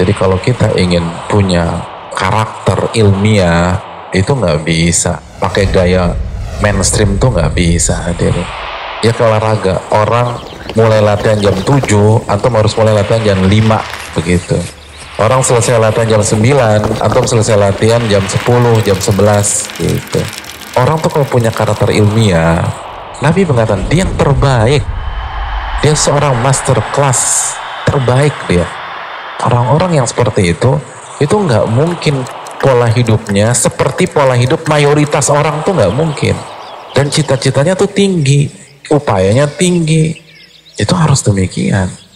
Jadi kalau kita ingin punya karakter ilmiah itu nggak bisa pakai gaya mainstream tuh nggak bisa hadirin. Ya olahraga orang mulai latihan jam 7 antum harus mulai latihan jam 5 begitu. Orang selesai latihan jam 9, antum selesai latihan jam 10, jam 11 gitu. Orang tuh kalau punya karakter ilmiah, Nabi mengatakan dia yang terbaik. Dia seorang master class terbaik dia. Orang-orang yang seperti itu itu nggak mungkin pola hidupnya seperti pola hidup mayoritas orang tuh nggak mungkin. Dan cita-citanya tuh tinggi upayanya tinggi. Itu harus demikian